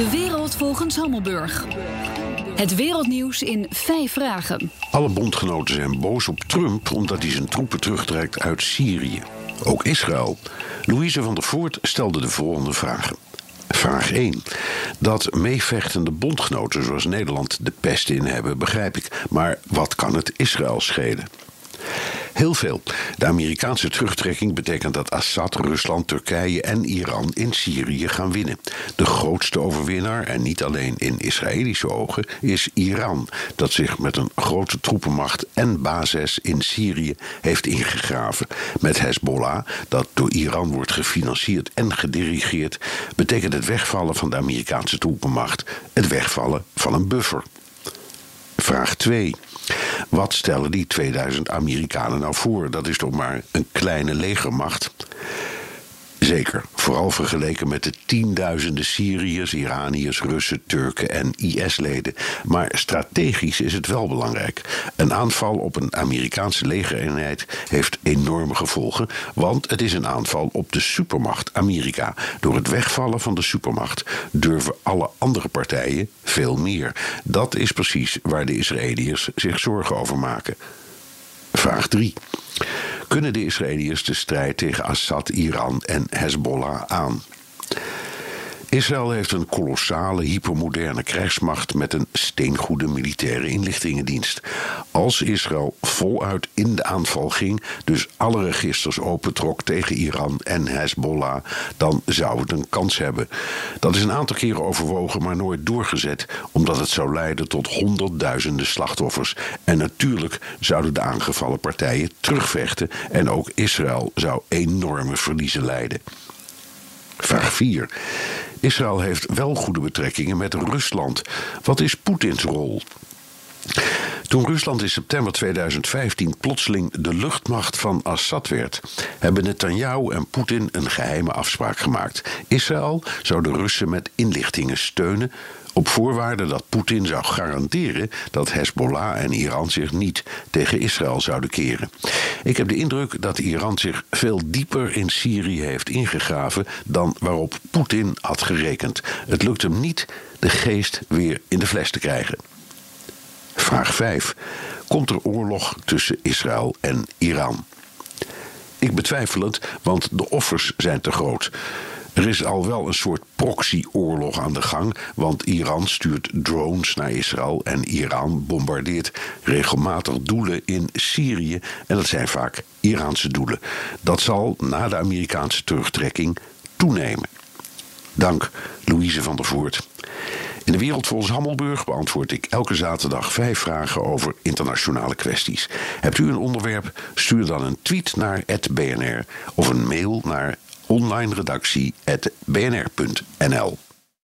De wereld volgens Hammelburg. Het wereldnieuws in vijf vragen. Alle bondgenoten zijn boos op Trump omdat hij zijn troepen terugtrekt uit Syrië. Ook Israël. Louise van der Voort stelde de volgende vragen. Vraag 1. Dat meevechtende bondgenoten zoals Nederland de pest in hebben, begrijp ik. Maar wat kan het Israël schelen? Heel veel. De Amerikaanse terugtrekking betekent dat Assad, Rusland, Turkije en Iran in Syrië gaan winnen. De grootste overwinnaar, en niet alleen in Israëlische ogen, is Iran, dat zich met een grote troepenmacht en basis in Syrië heeft ingegraven. Met Hezbollah, dat door Iran wordt gefinancierd en gedirigeerd, betekent het wegvallen van de Amerikaanse troepenmacht het wegvallen van een buffer. Vraag 2. Wat stellen die 2000 Amerikanen nou voor? Dat is toch maar een kleine legermacht? Zeker, vooral vergeleken met de tienduizenden Syriërs, Iraniërs, Russen, Turken en IS-leden. Maar strategisch is het wel belangrijk. Een aanval op een Amerikaanse legereenheid heeft enorme gevolgen, want het is een aanval op de supermacht Amerika. Door het wegvallen van de supermacht durven alle andere partijen veel meer. Dat is precies waar de Israëliërs zich zorgen over maken. Vraag 3. Kunnen de Israëliërs de strijd tegen Assad, Iran en Hezbollah aan? Israël heeft een kolossale, hypermoderne krijgsmacht met een steengoede militaire inlichtingendienst. Als Israël voluit in de aanval ging, dus alle registers opentrok tegen Iran en Hezbollah, dan zou het een kans hebben. Dat is een aantal keren overwogen, maar nooit doorgezet, omdat het zou leiden tot honderdduizenden slachtoffers. En natuurlijk zouden de aangevallen partijen terugvechten en ook Israël zou enorme verliezen lijden. Vraag 4. Israël heeft wel goede betrekkingen met Rusland. Wat is Poetins rol? Toen Rusland in september 2015 plotseling de luchtmacht van Assad werd, hebben Netanyahu en Poetin een geheime afspraak gemaakt. Israël zou de Russen met inlichtingen steunen op voorwaarde dat Poetin zou garanderen dat Hezbollah en Iran zich niet tegen Israël zouden keren. Ik heb de indruk dat Iran zich veel dieper in Syrië heeft ingegraven dan waarop Poetin had gerekend. Het lukt hem niet de geest weer in de fles te krijgen. Vraag 5. Komt er oorlog tussen Israël en Iran? Ik betwijfel het, want de offers zijn te groot. Er is al wel een soort proxyoorlog aan de gang, want Iran stuurt drones naar Israël en Iran bombardeert regelmatig doelen in Syrië en dat zijn vaak Iraanse doelen. Dat zal na de Amerikaanse terugtrekking toenemen. Dank, Louise van der Voort. In de wereld volgens Hammelburg beantwoord ik elke zaterdag vijf vragen over internationale kwesties. Hebt u een onderwerp? Stuur dan een tweet naar @bnr of een mail naar onlineredactie.bnr.nl.